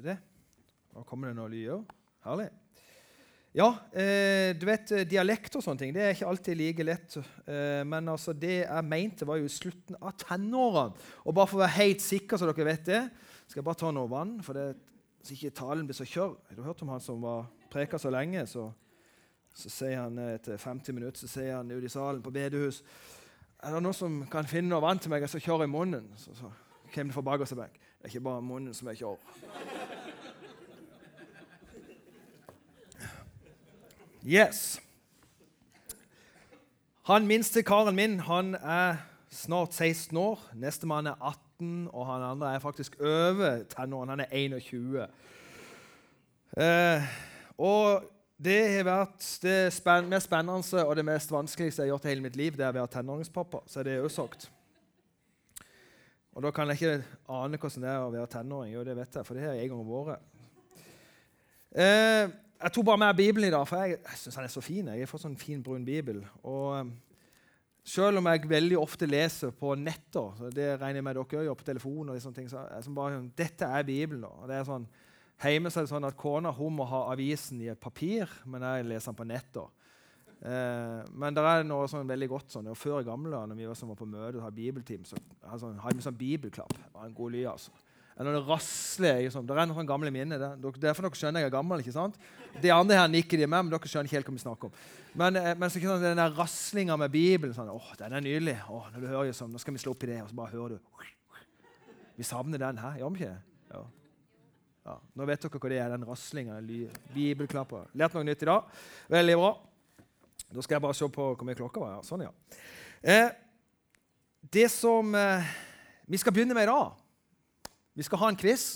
Se det. Nå kommer det noen lyder. Herlig. Ja, eh, du vet, eh, dialekt og sånne ting det er ikke alltid like lett. Eh, men altså, det jeg mente, var jo slutten av tenårene. Og bare for å være helt sikker, så dere vet det, skal jeg bare ta noe vann. for det, Så ikke talen blir så kjør. Du har hørt om han som var preka så lenge. Så, så sier han eh, etter 50 minutter så sier han ute i salen på bedehus Er det noen som kan finne noe vann til meg? Jeg så kjør i munnen. Så, så kommer det fra bakerste benk. Det er ikke bare munnen som er kjør. Yes. Han minste karen min han er snart 16 år. Nestemann er 18, og han andre er faktisk over tenåren. Han er 21. Eh, og det har vært det spenn mest spennende og det mest vanskeligste jeg har gjort i hele mitt liv, det er å være tenåringspappa. Så det er jo sagt. Og da kan jeg ikke ane hvordan det er å være tenåring. Jo, det vet jeg, for det har jeg en gang vært. Eh, jeg tok bare med Bibelen i dag, for jeg, jeg syns den er så fin. Jeg har fått sånn fin, brun bibel. Og um, Selv om jeg veldig ofte leser på netter, det regner jeg med dere gjør på telefon, og sånne ting, så er det bare, sånn, dette er Bibelen. Og det er sånn, Hjemme så er det sånn at kona hun må ha avisen i et papir, men jeg leser den på netter. Eh, men det er noe sånn veldig godt sånn, og Før i gamle da når vi var, på møte og hadde bibelteam, så hadde sånn, vi sånn bibelklapp. Det var en god ly, altså. Eller det rasler. Liksom. Det er noen gamle minner. Det. Derfor dere skjønner jeg er gammel. ikke sant? De andre her nikker de med, men dere skjønner ikke helt hva vi snakker om. Men, eh, men så, sånn, den der raslinga med Bibelen sånn, åh, den er nydelig. Åh, når du hører sånn, Nå skal vi slå opp i det, og så bare hører du Vi savner den her, gjør vi ikke? Ja. ja. Nå vet dere hva det er, den raslinga. Bibelklapper. Lært noe nytt i dag. Veldig bra. Da skal jeg bare se på hvor mye klokka var. Sånn, ja. Eh, det som eh, vi skal begynne med i dag vi skal ha en quiz.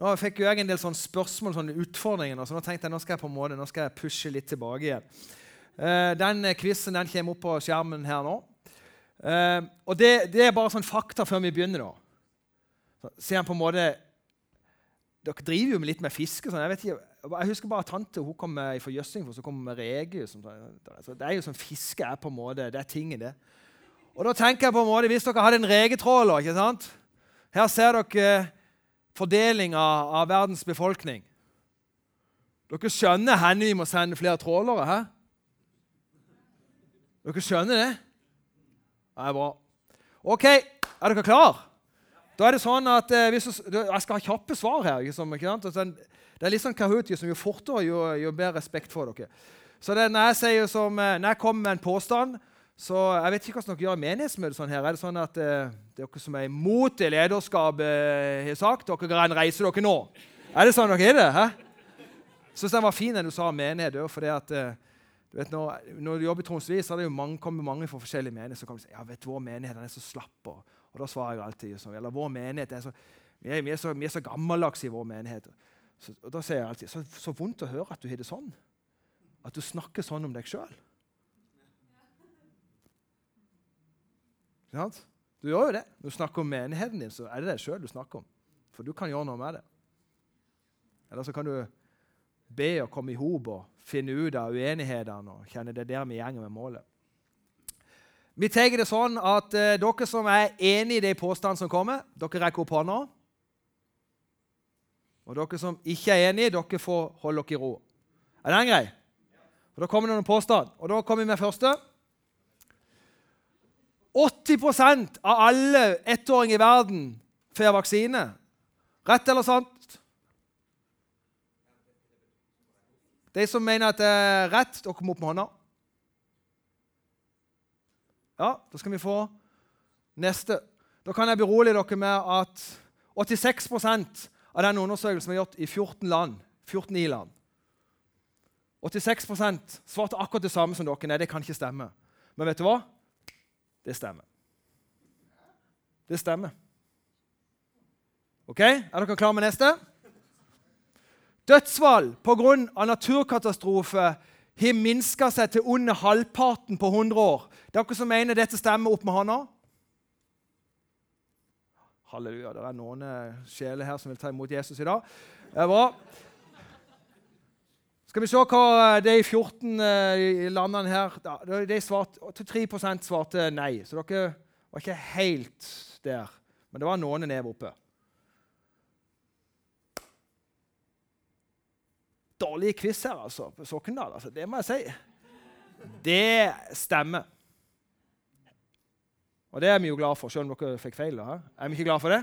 Nå fikk jeg en del sånne spørsmål, sånne utfordringer, så nå tenkte jeg nå skal jeg på en måte, nå skal jeg pushe litt tilbake igjen. Uh, den quizen den kommer opp på skjermen her nå. Uh, og det, det, er bare sånn fakta før vi begynner. da. Ser på en måte, Dere driver jo litt med fiske. Sånn. Jeg, ikke, jeg, husker bare tante hun kom med, fra Jøssingfors og kom med reker. Altså, det er jo sånn Fiske er på en måte, det er ting i det. Og da tenker jeg på en måte, Hvis dere hadde en regetråler ikke sant? Her ser dere fordelinga av verdens befolkning. Dere skjønner hvor vi må sende flere trålere? Hæ? Dere skjønner det? Det er bra. OK, er dere klar? Da er det sånn at eh, hvis du, Jeg skal ha kjappe svar her. Ikke sant? Det er litt sånn Kahoot, jo fortere, jo, jo bedre respekt for dere. Så det, når, jeg som, eh, når jeg kommer med en påstand, så jeg vet ikke hva dere gjør i menighetsmøtet. sånn her. Er det sånn at eh, dere som er imot det lederskapet, eh, har sagt dere kan reise dere nå? Er det sånn dere er det? Hæ? Syns den var fin, den du sa om menighet. fordi at, eh, du vet, når, når, du jobber i Tromsø, så er det jo mange, kommer mange fra forskjellige menigheter som kommer og sier ja, vet du, vår menighet den er så slapp. Og, og da svarer jeg alltid sånn. Eller vår menighet er så, vi er, vi er så, vi er så gammeldagse i vår menighet. Så, og da sier jeg alltid så, så vondt å høre at du har det sånn. At du snakker sånn om deg sjøl. Du gjør jo det. Når du snakker om menigheten din, så er det deg sjøl du snakker om. For du kan gjøre noe med det. Eller så kan du be og komme i hop og finne ut av uenighetene og kjenne det der vi gjenger med målet. Vi tar det sånn at uh, dere som er enig i de påstandene som kommer, dere rekker opp hånda. Og dere som ikke er enige, dere får holde dere i ro. Er den grei? Og Da kommer det noen påstand. Og da kommer vi med første. 80% av alle ettåringer i verden får vaksine. Rett eller sant? De som mener at det er rett, dere må opp med hånda. Ja, da skal vi få neste. Da kan jeg berolige dere med at 86% av den undersøkelsen vi har gjort i 14 land, 14 i-land 86 svarte akkurat det samme som dere. Nei, det kan ikke stemme. Men vet du hva? Det stemmer. Det stemmer. Ok, Er dere klare med neste? Dødsfall pga. naturkatastrofe har minska seg til under halvparten på 100 år. Dere som mener dette stemmer, opp med hånda. Halleluja. Det er noen eh, sjeler her som vil ta imot Jesus i dag. Det er bra. Skal vi se hva de 14 uh, landene her de svarte, 3% svarte nei. Så dere var ikke helt der. Men det var noen nev oppe. dårlig quiz her, altså, på Sokndal. Altså, det må jeg si. Det stemmer. Og det er vi jo glad for, selv om dere fikk feil. Da. Er vi ikke glad for det?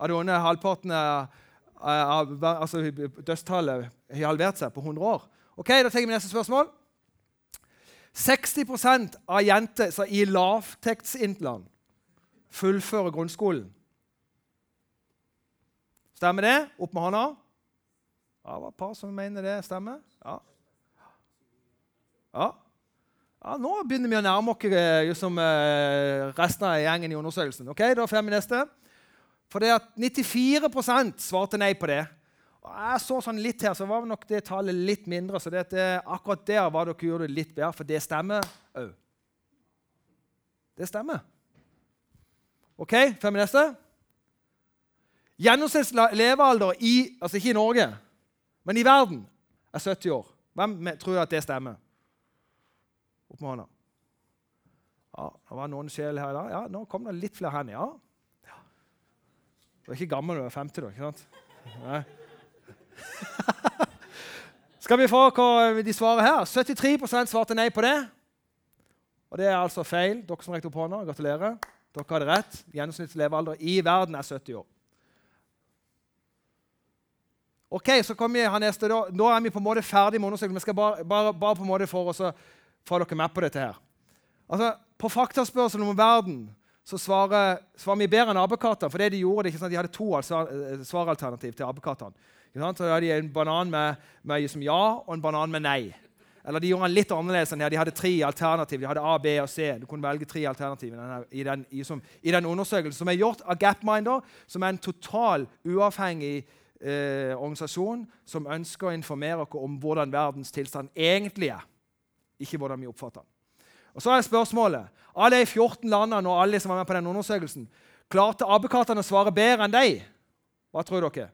At under halvparten av altså, dødstallet har halvert seg på 100 år. Ok, Da tenker vi neste spørsmål. 60 av jenter i lavtektsintland fullfører grunnskolen. Stemmer det? Opp med hånda. Ja, det var et par som mener det stemmer. Ja. ja. Ja, Nå begynner vi å nærme oss liksom, resten av gjengen i undersøkelsen. Ok, Da får vi neste. For det at 94% svarte nei på det. Og jeg så sånn litt her, så var nok det tallet litt mindre. Så det, akkurat der var dere gjorde det litt bedre, for det stemmer òg. Det stemmer. Ok, får vi neste? Gjennomsnitts levealder i altså ikke i Norge, men i verden er 70 år. Hvem tror at det stemmer? Opp med hånda. Ja, det var noen sjel her i dag. Ja, nå kom det litt flere hender. Ja. Du er ikke gammel når du er 50, da. ikke sant? Nei. Skal vi få hva de svarer her? 73 svarte nei på det. Og det er altså feil. Dere som rekte opp hånda, gratulerer. Dere hadde rett. Gjennomsnittlig levealder i verden er 70 år. Ok, så kommer vi her neste. Da, Nå er vi på en måte ferdig med undersøkelsen. Vi skal bare, bare, bare på en måte for få dere med på dette her. Altså, På faktaspørsel om verden så svarer, svarer vi bedre enn apekattene. For det de gjorde, det ikke sant? de hadde to eh, svaralternativ til apekattene. Så hadde de en banan med, med som ja og en banan med nei. Eller de gjorde den litt annerledes enn det. De hadde tre alternativ. De hadde A, B og C. Du kunne velge tre alternativ i den, i, som, i den undersøkelsen som er gjort av Gapminder, som er en total uavhengig eh, organisasjon som ønsker å informere oss om hvordan verdens tilstand egentlig er ikke hvordan vi oppfatter den. Og Så er spørsmålet Alle de 14 landene og alle som var med på den undersøkelsen, klarte abbekatene å svare bedre enn deg? Hva tror dere?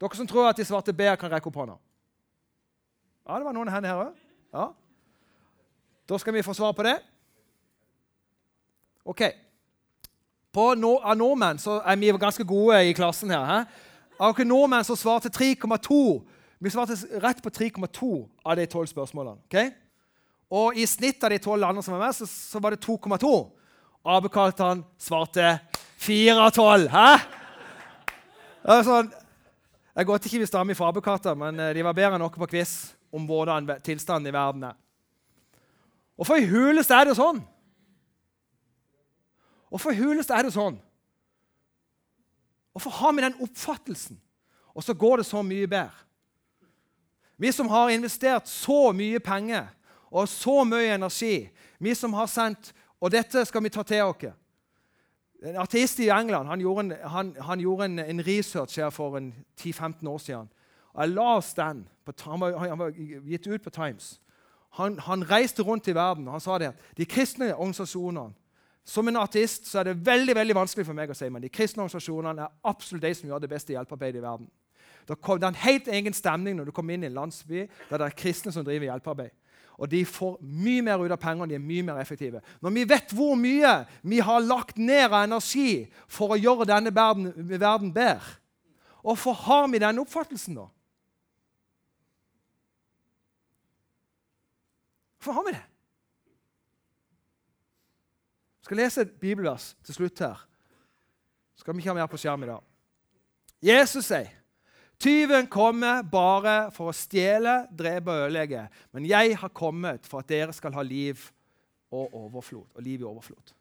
Dere som tror at de svarte bedre, kan rekke opp hånda. Ja, det var noen hender her òg. Ja. Da skal vi få svar på det. Ok. På no, av nordmenn så er vi ganske gode i klassen her. He? Av dere nordmenn som svarte 3,2 Vi svarte rett på 3,2 av de tolv spørsmålene. Okay? Og i snitt av de tolv landene som var med, så, så var det 2,2. Apekattene svarte 4 av 12. Hæ? Sånn, jeg godt ikke hvis damer fra apekatter, men eh, de var bedre enn noe på quiz om hvordan tilstanden i verden er. Hvorfor i huleste er det sånn? Hvorfor i huleste er det sånn? Hvorfor har vi den oppfattelsen, og så går det så mye bedre? Vi som har investert så mye penger og så mye energi. Vi som har sendt Og dette skal vi ta til oss. En artist i England han gjorde, en, han, han gjorde en, en, research her for 10-15 år siden. Og jeg las den. På, han, var, han, var, gitt ut på Times. Han, han, reiste rundt i verden og han sa det de kristne organisasjonene Som en artist så er det veldig veldig vanskelig for meg å si, men de kristne organisasjonene er absolutt de som gjør det beste hjelpearbeidet i verden. Det er en helt egen stemning når du kommer inn i en landsby der det er kristne som driver hjelpearbeid og de får mye mer ut av pengene, de er mye mer effektive. Når vi vet hvor mye vi har lagt ned av energi for å gjøre denne verden, verden bedre, hvorfor har vi denne oppfattelsen, da? Hvorfor har vi det? Jeg skal lese et bibelvers til slutt her. Skal vi ikke ha mer på skjerm i dag. Jesus sier Tyven kommer bare for å stjele, drepe og ødelegge. Men jeg har kommet for at dere skal ha liv og overflod. Og liv i overflod.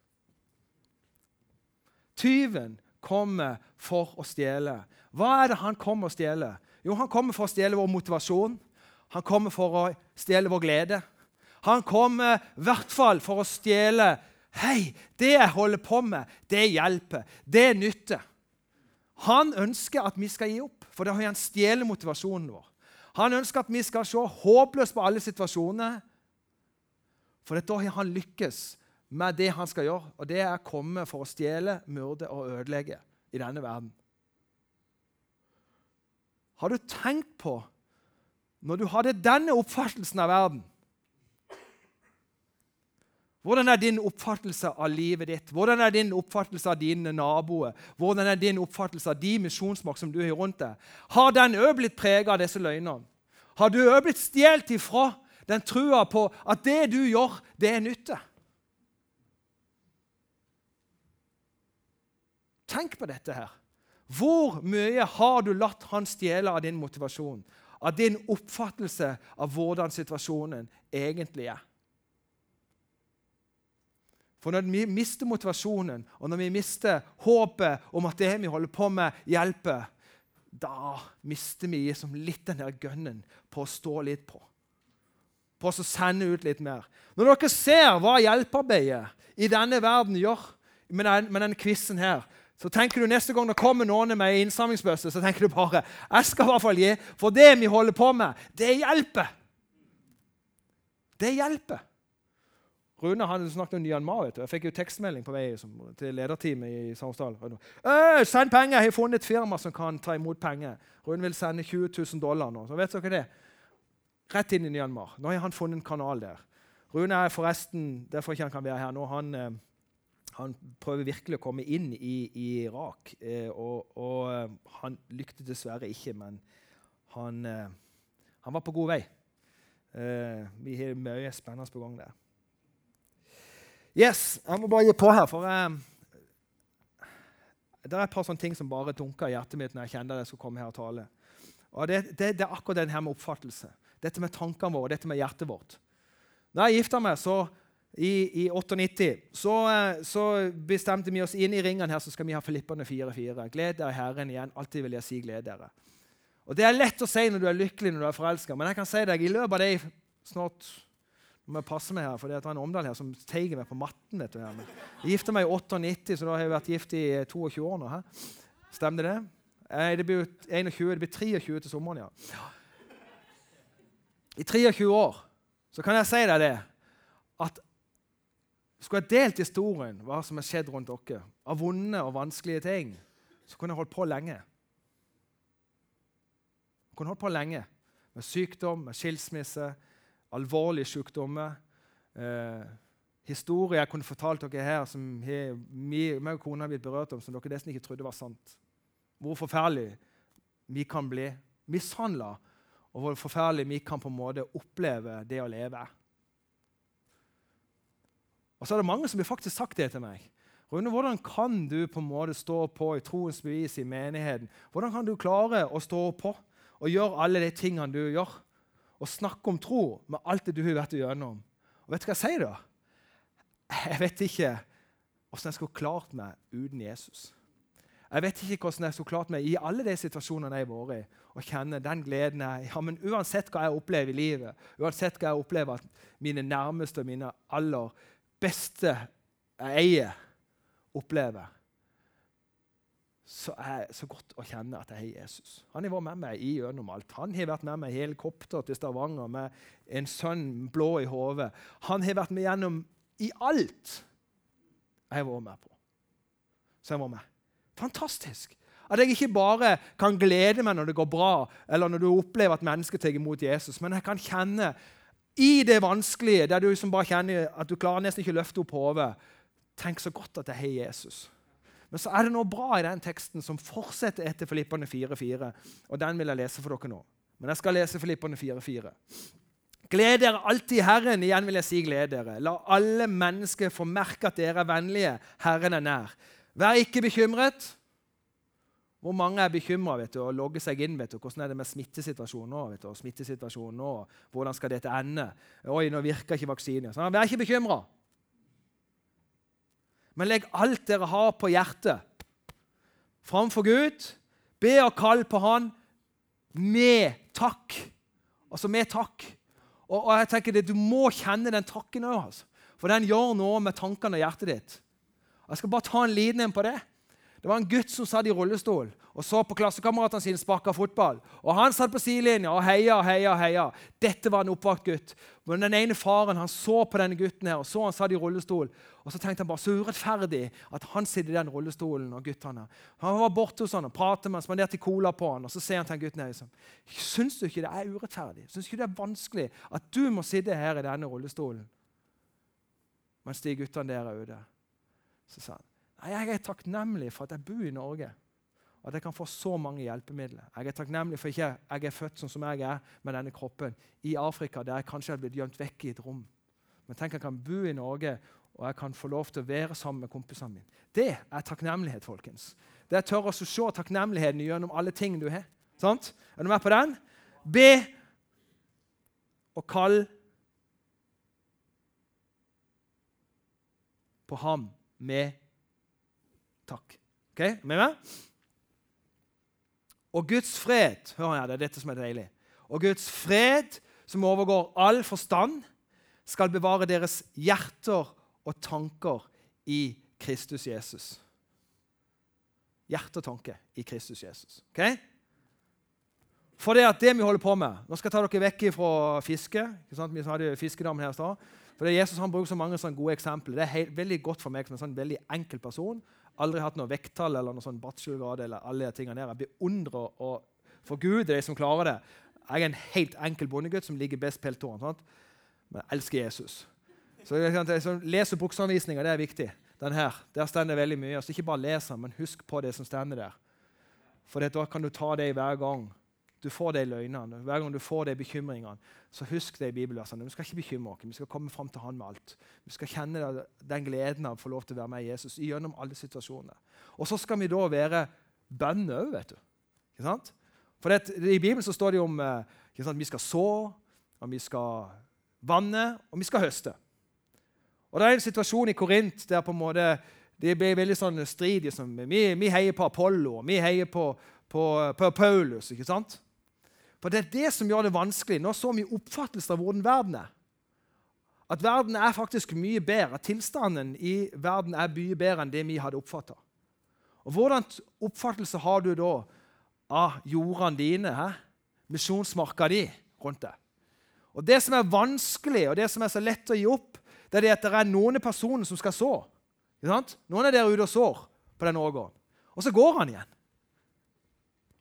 Tyven kommer for å stjele. Hva er det han kommer å stjele? Jo, han kommer for å stjele vår motivasjon. Han kommer for å stjele vår glede. Han kommer i hvert fall for å stjele Hei, det jeg holder på med, det hjelper. Det nytter. Han ønsker at vi skal gi opp, for da har han stjålet motivasjonen vår. Han ønsker at vi skal se håpløst på alle situasjoner, for da har han lykkes med det han skal gjøre, og det er å komme for å stjele, myrde og ødelegge i denne verden. Har du tenkt på, når du hadde denne oppfattelsen av verden hvordan er din oppfattelse av livet ditt? Hvordan er din oppfattelse av dine naboer? Hvordan er din oppfattelse av de misjonsmark som du har rundt deg? Har den òg blitt preget av disse løgnene? Har du òg blitt stjålet ifra den trua på at det du gjør, det er nytte? Tenk på dette her. Hvor mye har du latt han stjele av din motivasjon? Av din oppfattelse av hvordan situasjonen egentlig er? For når vi mister motivasjonen, og når vi mister håpet om at det vi holder på med, hjelper, da mister vi liksom litt den der gønnen på å stå litt på. På å sende ut litt mer. Når dere ser hva hjelpearbeidet i denne verden gjør med, den, denne quizen her, så tenker du neste gang det kommer noen med innsamlingsbøsse, så tenker du bare jeg skal i hvert fall gi, for det vi holder på med, det hjelper. Det hjelper. Rune han snakket om Myanmar. vet du. Jeg fikk jo tekstmelding på vei som, til lederteamet i Samsdal. Send penger! Jeg har funnet et firma som kan ta imot penger. Rune vil sende 20 000 dollar nå. Så vet dere det? Rett inn i Myanmar. Nå har han funnet en kanal der. Rune er forresten derfor ikke han kan være her nå. Han, eh, han prøver virkelig å komme inn i, i Irak. Eh, og, og, eh, han lyktes dessverre ikke, men han, han var på god vei. vi har mye spennende på gang der. Yes, Jeg må bare gi på her, for uh, det er et par sånne ting som bare dunker i hjertet mitt når jeg kjenner jeg skal komme her og tale. Og det, det, det er akkurat den her med oppfattelse. Dette med tankene våre, dette med hjertet vårt. Da jeg gifta meg så, i, i 98, så, uh, så, bestemte vi oss inn i ringen her så skal vi ha Filippene 4-4. Gled dere Herren igjen. Alltid vil jeg si gled dere. Og Det er lett å si når du er lykkelig når du er forelska, men jeg kan si deg i løpet av de snart må jeg passe meg her, for det er en Omdal her som teiger meg på matten. vet du. Her. Jeg gifta meg i 98, så da har jeg vært gift i 22 eh, år nå. He? Stemmer det? Eh, det blir 21, det blir 23 til sommeren, ja. I 23 år så kan jeg si deg det at skulle jeg delt historien hva som har skjedd rundt dere, av vonde og vanskelige ting, så kunne jeg holdt på lenge. Jeg kunne holdt på lenge med sykdom, med skilsmisse, alvorlige sykdommer. Eh, historier jeg kunne fortalt dere her som meg og kona har blitt berørt om, som dere nesten ikke trodde var sant. Hvor forferdelig vi kan bli mishandla, og hvor forferdelig vi kan på en måte oppleve det å leve. Og så er det mange som har faktisk sagt det til meg. Rune, hvordan kan du på en måte stå på i troens bevis i menigheten? Hvordan kan du klare å stå på og gjøre alle de tingene du gjør? Og snakke om tro med alt det du har vært igjennom. Og vet du hva jeg sier da? Jeg vet ikke hvordan jeg skulle klart meg uten Jesus. Jeg vet ikke hvordan jeg skulle klart meg i alle de situasjonene jeg har vært i, og kjenne den gleden jeg ja, men Uansett hva jeg opplever i livet, uansett hva jeg opplever at mine nærmeste og mine aller beste jeg eier, opplever, så er det så godt å kjenne at jeg har Jesus. Han har vært med meg gjennom alt. Han har vært med meg i helikopter til Stavanger med en sønn blå i hodet. Han har vært med gjennom i alt jeg har vært med på. Så jeg var med. Fantastisk! At jeg ikke bare kan glede meg når det går bra, eller når du opplever at mennesker tar imot Jesus, men jeg kan kjenne i det vanskelige, der du liksom bare kjenner at du klarer nesten ikke å løfte opp hodet Tenk så godt at jeg har Jesus. Men så er det noe bra i den teksten som fortsetter etter Filippene 4,4. Og den vil jeg lese for dere nå. Men jeg skal lese Filippene 4,4. Gled dere alltid Herren. Igjen vil jeg si gled dere. La alle mennesker få merke at dere er vennlige. Herren er nær. Vær ikke bekymret. Hvor mange er bekymra og logger seg inn? vet du, Hvordan er det med smittesituasjonen nå? vet du, smittesituasjonen nå, Hvordan skal dette ende? Oi, nå virker ikke vaksinen. Vær ikke bekymra. Men legg alt dere har på hjertet, framfor Gud. Be og kall på Han med takk. Altså med takk. Og, og jeg tenker det, Du må kjenne den takken òg, altså. for den gjør noe med tankene og hjertet ditt. Jeg skal bare ta en liten en på det. Det var en gutt som satt i rullestol og så på klassekameratene sine sparke fotball. Og Han satt på sidelinja og heia heia, heia. Dette var en oppvakt gutt. Men den ene faren han så på denne gutten her, og så han satt i rullestol. Og så tenkte han bare så urettferdig at han sitter i den rullestolen. og guttene. Han var borte hos han og pratet med han, spanderte cola på han, og så ser han til den gutten her liksom, Syns du ikke det er urettferdig? Syns du ikke det er vanskelig at du må sitte her i denne rullestolen? Mens de guttene der er ute. Så sa han Nei, jeg er takknemlig for at jeg bor i Norge. at jeg kan få så mange hjelpemidler. Jeg er takknemlig for ikke jeg er født sånn som jeg er med denne kroppen, i Afrika, der jeg kanskje har blitt gjemt vekk i et rom. Men tenk jeg kan bo i Norge, og jeg kan få lov til å være sammen med kompisene mine. Det er takknemlighet, folkens. Det er tørre å se takknemligheten gjennom alle ting du har. Sant? Er du med på den? Be og kall på ham med takk. Ok, med meg? Og Guds fred hør her, det er dette som er deilig. Og Guds fred, som overgår all forstand, skal bevare deres hjerter og tanker i Kristus Jesus. Hjerte og tanke i Kristus Jesus. Ok? For det at det vi holder på med Nå skal jeg ta dere vekk fra fiske. Vi hadde fiskedammen her i. For det Jesus han bruker så mange sånne gode eksempler. Det er helt, veldig godt for meg som en sånn veldig enkel person. Aldri hatt noe vekttall eller noe sånn bachelorgrad. eller alle de tingene der. Jeg beundrer og for Gud er de som klarer det. Jeg er en helt enkel bondegutt som ligger best på peltåren. Men jeg elsker Jesus. Så så Les bruksanvisninger, det er viktig. Den her, Der står det veldig mye. Så ikke bare les den, men husk på det som står der. For da kan du ta det hver gang du får de løgnene, hver gang du får de bekymringene, så husk det i bibelversene. Vi skal ikke bekymre oss. Vi skal komme fram til Han med alt. Vi skal kjenne den gleden av å få lov til å være med Jesus gjennom alle situasjoner. Og så skal vi da være bønn òg, vet du. Ikke sant? For det, I Bibelen så står det om ikke sant, vi skal så, og vi skal vanne, og vi skal høste. Og Det er en situasjon i Korint der på en måte det ble veldig sånn stridig. Liksom. vi, vi heier på Apollo, og vi heier på, på, på Paulus. ikke sant? For det er det som gjør det vanskelig. Nå så mye oppfattelse av hvordan verden er. At verden er faktisk mye bedre, at tilstanden i verden er mye bedre enn det vi hadde oppfatta. Hvordan oppfattelse har du da av jordene dine, misjonsmarka di rundt deg? Og Det som er vanskelig, og det som er så lett å gi opp, det er det at det er noen personer som skal så. Noen er der ute og sår på den årgården. Og så går han igjen.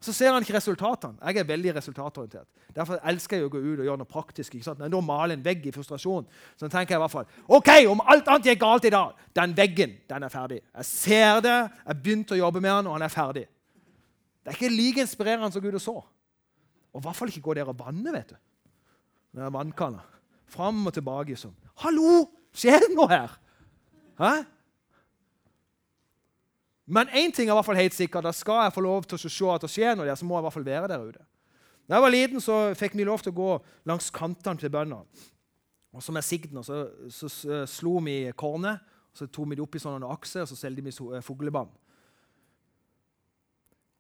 Så ser han ikke resultatene. Jeg er veldig resultatorientert. Derfor elsker jeg å gå ut og gjøre noe praktisk. ikke sant? Når jeg maler en vegg i frustrasjon, så tenker jeg i hvert fall OK, om alt annet gikk galt i dag, den veggen den er ferdig. Jeg ser det, jeg begynte å jobbe med den, og han er ferdig. Det er ikke like inspirerende som Gud og så. Og i hvert fall ikke gå der og vanne, vet du. Med vannkanna. Fram og tilbake sånn. Hallo! Skjer det noe her? Hæ? Men én ting er i hvert fall helt sikkert, da skal jeg få lov til å se at det skjer noe der, så må jeg i hvert fall være der ute. Da jeg var liten, så fikk vi lov til å gå langs kantene til bøndene. Og så med sigden så, så, så slo vi kornet, så tok vi det opp i sånne akser, og så solgte vi eh, fuglebånd.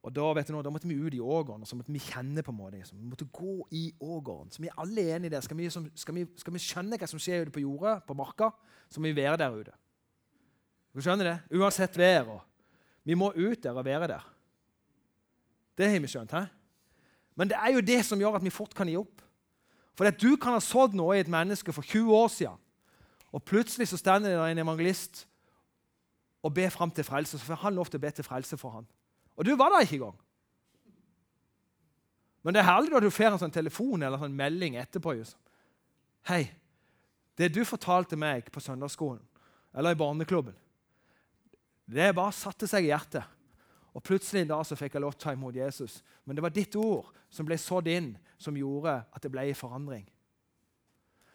Og da, vet du noe, da måtte vi ut i ågården og så måtte vi kjenne på en måte. Så vi måtte gå i ågården. Så vi er alle enige i det. Skal vi, skal, vi, skal vi, skjønne hva som skjer ute på jorda, på marka, så må vi være der ute. Du skjønner det? Uansett vær. og vi må ut der og være der. Det har vi skjønt. He? Men det er jo det som gjør at vi fort kan gi opp. For at du kan ha sådd noe i et menneske for 20 år siden, og plutselig så stender det en evangelist og ber fram til frelse. Får han lov til å be til frelse for han. Og du var der ikke engang. Men det er herlig at du får en sånn telefon eller sånn melding etterpå. Just. Hei, det du fortalte meg på søndagsskolen eller i barneklubben, det bare satte seg i hjertet. Og Plutselig da så fikk jeg lov til å ta imot Jesus. Men det var ditt ord som ble sådd inn, som gjorde at det ble forandring.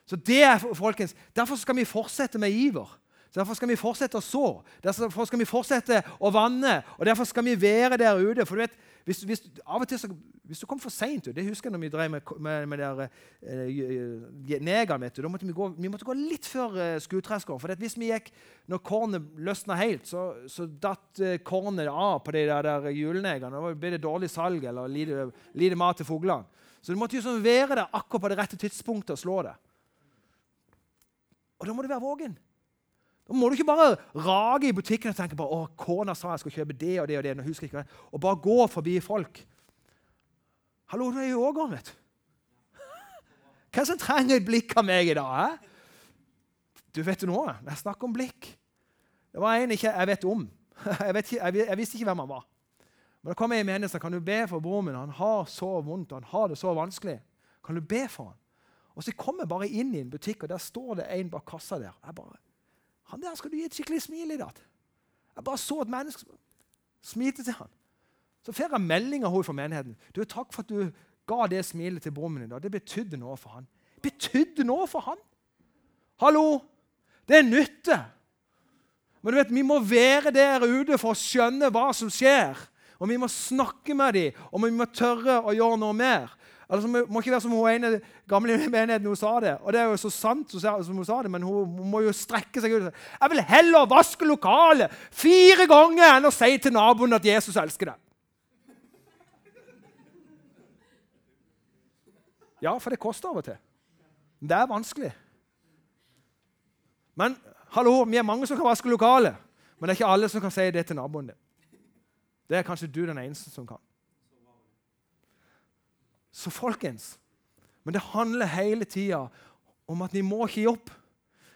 Så det folkens, Derfor skal vi fortsette med iver. Derfor skal vi fortsette å så. Derfor skal vi fortsette å vanne. Og derfor skal vi være der ute. For du vet, hvis, hvis, av og til så, hvis du kom for seint Det husker jeg når vi drev med, med, med der, eh, negeren. vet du, da måtte vi, gå, vi måtte gå litt før eh, skuttreskeren. For hvis vi gikk når kornet løsna helt, så, så datt eh, kornet av på de der, der julenegerne. Da ble det dårlig salg eller lite, lite mat til fuglene. Så du måtte jo sånn være der akkurat på det rette tidspunktet og slå det. Og da må du være vågen. Da må du ikke bare rage i butikken og tenke på å, kona sa jeg skal kjøpe det og det og det, og husker ikke det, og bare gå forbi folk. Hallo, du er i årgang, vet. Hvem som trenger et blikk av meg i dag? Eh? Du vet jo noe? Jeg snakker om blikk. Det var en ikke jeg vet om. Jeg, vet ikke, jeg, jeg visste ikke hvem han var. Men da kom jeg i menigheten kan du be for broren min. Han har så vondt, han har det så vanskelig. Kan du be for han? Og så kommer jeg bare inn i en butikk, og der står det en bak kassa der. Jeg bare han der skal du gi et skikkelig smil i dag. Jeg bare så et menneske smilte til han. Så får jeg melding av henne fra menigheten. Du, 'Takk for at du ga det smilet til min i dag. Det betydde noe for han.' Betydde noe for han? Hallo! Det er nytte. Men du vet, vi må være der ute for å skjønne hva som skjer. Og vi må snakke med dem, og vi må tørre å gjøre noe mer. Altså, må ikke være som hun ene gamle menigheten hun sa det. Og det er jo så sant som hun sa det, men hun, hun må jo strekke seg ut. Jeg vil heller vaske lokalet fire ganger enn å si til naboen at Jesus elsker deg. Ja, for det koster av og til. Det er vanskelig. Men hallo, vi er mange som kan vaske lokalet, men det er ikke alle som kan si det til naboen din. Det er kanskje du den eneste som kan. Så folkens Men det handler hele tida om at vi må ikke gi opp.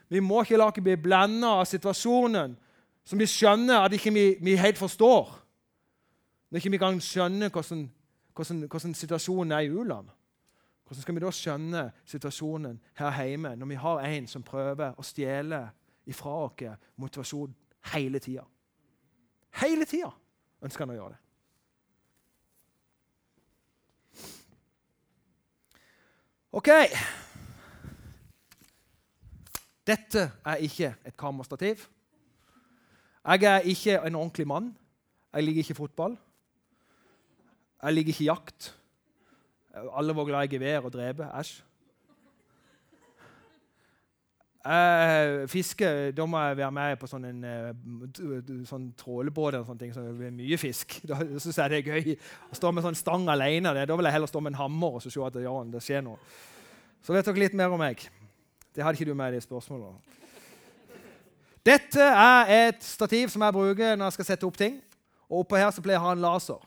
Vi må ikke la oss bli blenda av situasjonen som vi skjønner at ikke vi, ikke helt forstår. Når ikke vi kan skjønne hvordan, hvordan, hvordan situasjonen er i u-land. Hvordan skal vi da skjønne situasjonen her hjemme når vi har en som prøver å stjele ifra oss motivasjon hele tida? Hele tida ønsker han å gjøre det. Ok. Dette er ikke et kamerastativ. Jeg er ikke en ordentlig mann. Jeg liker ikke fotball. Jeg liker ikke jakt. Alle var glad i gevær og drepe. Æsj. Uh, fiske, Da må jeg være med på sånn, en, uh, sånn trålebåt eller sånne ting, så det blir mye fisk. Da syns jeg det er gøy. Å stå med sånn stang alene, da vil jeg heller stå med en hammer og se at ja, det skjer noe. Så vet dere litt mer om meg. Det hadde ikke du med i spørsmålet. Dette er et stativ som jeg bruker når jeg skal sette opp ting. Og Oppå her så pleier jeg å ha en laser.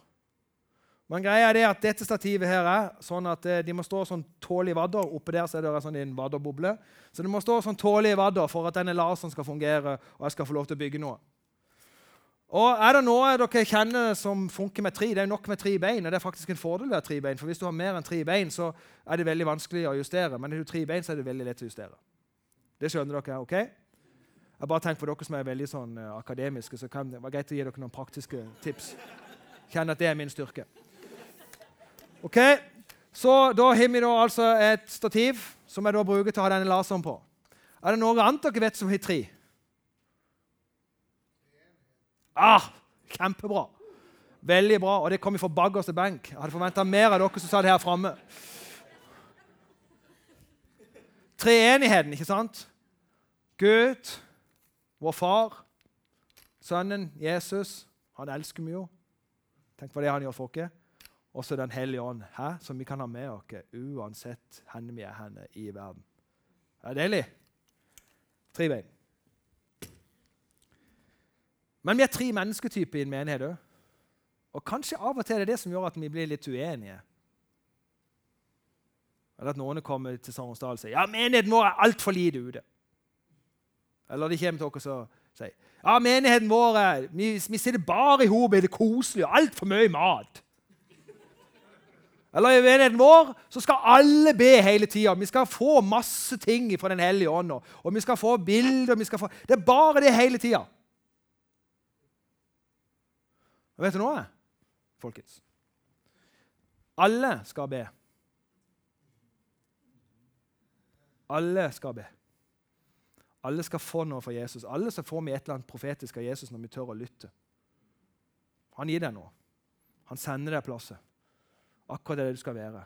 Men greia er det at dette stativet her er sånn at eh, de må stå sånn tålig vadder. Oppe der så er det sånn en vadderboble. Så det må stå sånn tålig vadder for at denne laseren skal fungere og jeg skal få lov til å bygge noe. Og Er det noe dere kjenner som funker med tre? Det er nok med tre bein. og det er faktisk en fordel å ha tre bein, for Hvis du har mer enn tre bein, så er det veldig vanskelig å justere. Men har du tre bein, så er det veldig lett å justere. Det skjønner dere? ok? Jeg bare tenker på dere som er veldig sånn uh, akademiske, så kan det var greit å gi dere noen praktiske tips. Kjenn at det er min styrke. Ok, Så da har vi da altså et stativ som jeg da bruker til å ha denne laseren på. Er det noe annet dere vet som har tre? Ah, kjempebra. Veldig bra. Og det kom fra bagerste benk. Jeg hadde forventa mer av dere som sa det her framme. Treenigheten, ikke sant? Gud, vår far, Sønnen Jesus. Han elsker meg jo. Tenk på det han gjør for oss også Den hellige ånd, hæ? som vi kan ha med oss uansett hvor vi er henne i verden. Det er deilig. Tre bein. Men vi er tre mennesketyper i en menighet òg. Og kanskje av og til er det det som gjør at vi blir litt uenige. Eller at noen kommer til Sognsdal og sier ja, menigheten vår er altfor lite ute. Eller de kommer til oss og sier ja, menigheten vår er, vi, vi sitter bare i hop, det er koselig og altfor mye mat. Eller i menigheten vår så skal alle be hele tida. Vi skal få masse ting fra Den hellige ånd. Og vi skal få bilder. Vi skal få... Det er bare det hele tida. Vet du noe, folkens? Alle skal be. Alle skal be. Alle skal få noe fra Jesus. Alle skal få med et eller annet profetisk av Jesus når vi tør å lytte. Han gir deg noe. Han sender deg plasser akkurat det du skal være.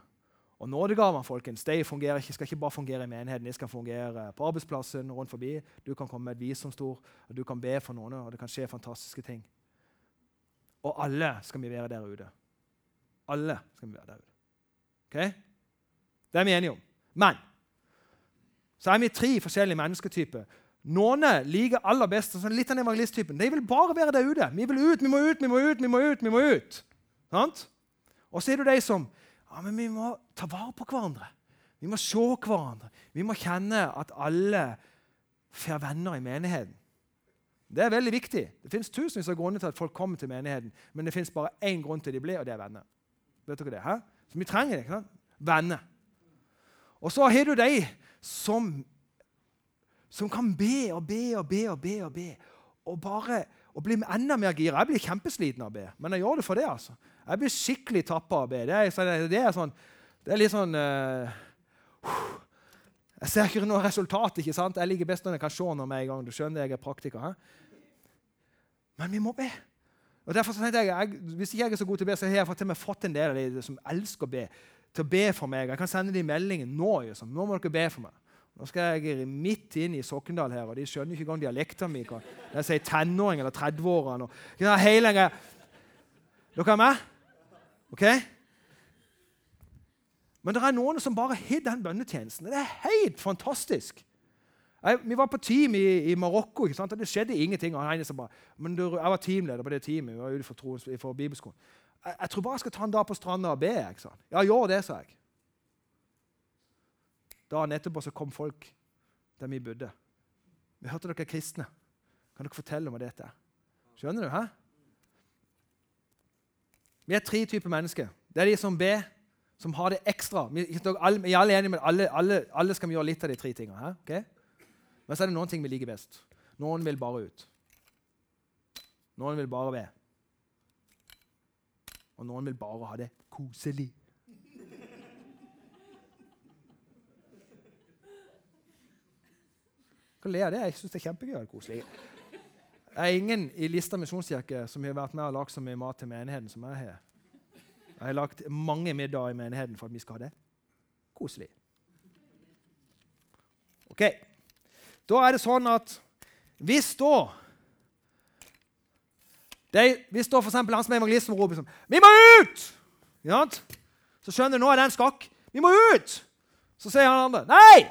Og Nådegavene folkens, de fungerer ikke, skal ikke bare fungere i menigheten, de skal fungere på arbeidsplassen rundt forbi. Du kan komme med et visdomsord, og du kan be for noen, og det kan skje fantastiske ting. Og alle skal vi være der ute. Alle skal vi være der ute. Ok? Det er vi enige om. Men så er vi tre forskjellige mennesketyper. Noen liker aller best sånn litt av den evangelisttypen. De vil bare være der ute. Vi vil ut, vi må ut, vi må ut, vi må ut. vi må ut. Sant? Og så er det de som ja, men vi må ta vare på hverandre. Vi må se hverandre. Vi må kjenne at alle får venner i menigheten. Det er veldig viktig. Det fins tusenvis av grunner til at folk kommer til menigheten, men det fins bare én grunn til de blir, og det er venner. Vet dere det? Hæ? Så vi trenger det. ikke sant? Venner. Og så har du de som, som kan be og be og be og be og be. Og bare og blir enda mer gira. Jeg blir kjempesliten av å be, men jeg gjør det for det. altså. Jeg blir skikkelig tappa av å be. Det er, sånn- det er, sånn, det er litt sånn uh, Jeg ser ikke noe resultat. ikke sant? Jeg liker best når jeg kan se noe med en gang. Du skjønner jeg er praktiker. He? Men vi må be. Og derfor tenkte jeg, jeg, Hvis ikke jeg er så god til å be, så har jeg fått, fått en del av de som elsker å be, til å be for meg. Jeg kan sende dem meldingen nå. Liksom. Nå må dere be for meg. Nå skal jeg midt inn i Sokndal her, og de skjønner ikke engang dialekten min. Jeg sier tenåring eller 30-årene. Dere er med? Ok? Men det er noen som bare har den bønnetjenesten. Det er helt fantastisk. Jeg, vi var på team i, i Marokko, og det skjedde ingenting. Og bare, men du, jeg var teamleder på det teamet. vi var ute for, for bibelskolen. Jeg, jeg, tror bare jeg skal ta en dag på stranda og be. ikke sant? ja, gjør det, sa jeg. Dagen etterpå så kom folk der vi bodde. Vi hørte dere er kristne. Kan dere fortelle om hva dette er? Skjønner du? hæ? Vi er tre typer mennesker. Det er de som ber, som har det ekstra. Vi, er alle enige med alle, alle, alle skal vi gjøre litt av de tre tingene. Okay? Men så er det noen ting vi liker best. Noen vil bare ut. Noen vil bare be. Og noen vil bare ha det koselig. Hva le av det? Jeg syns det er kjempegøy og koselig. Det er ingen i Lista misjonskirke som har vært med og lagd så mye mat til menigheten som jeg har. Jeg har lagt mange middager i menigheten for at vi skal ha det koselig. Ok, Da er det sånn at hvis da de, Hvis da f.eks. han som er evangelist som roper sånn 'Vi må ut!' Ja, så skjønner du nå er det en skakk. 'Vi må ut!' Så sier han andre 'Nei!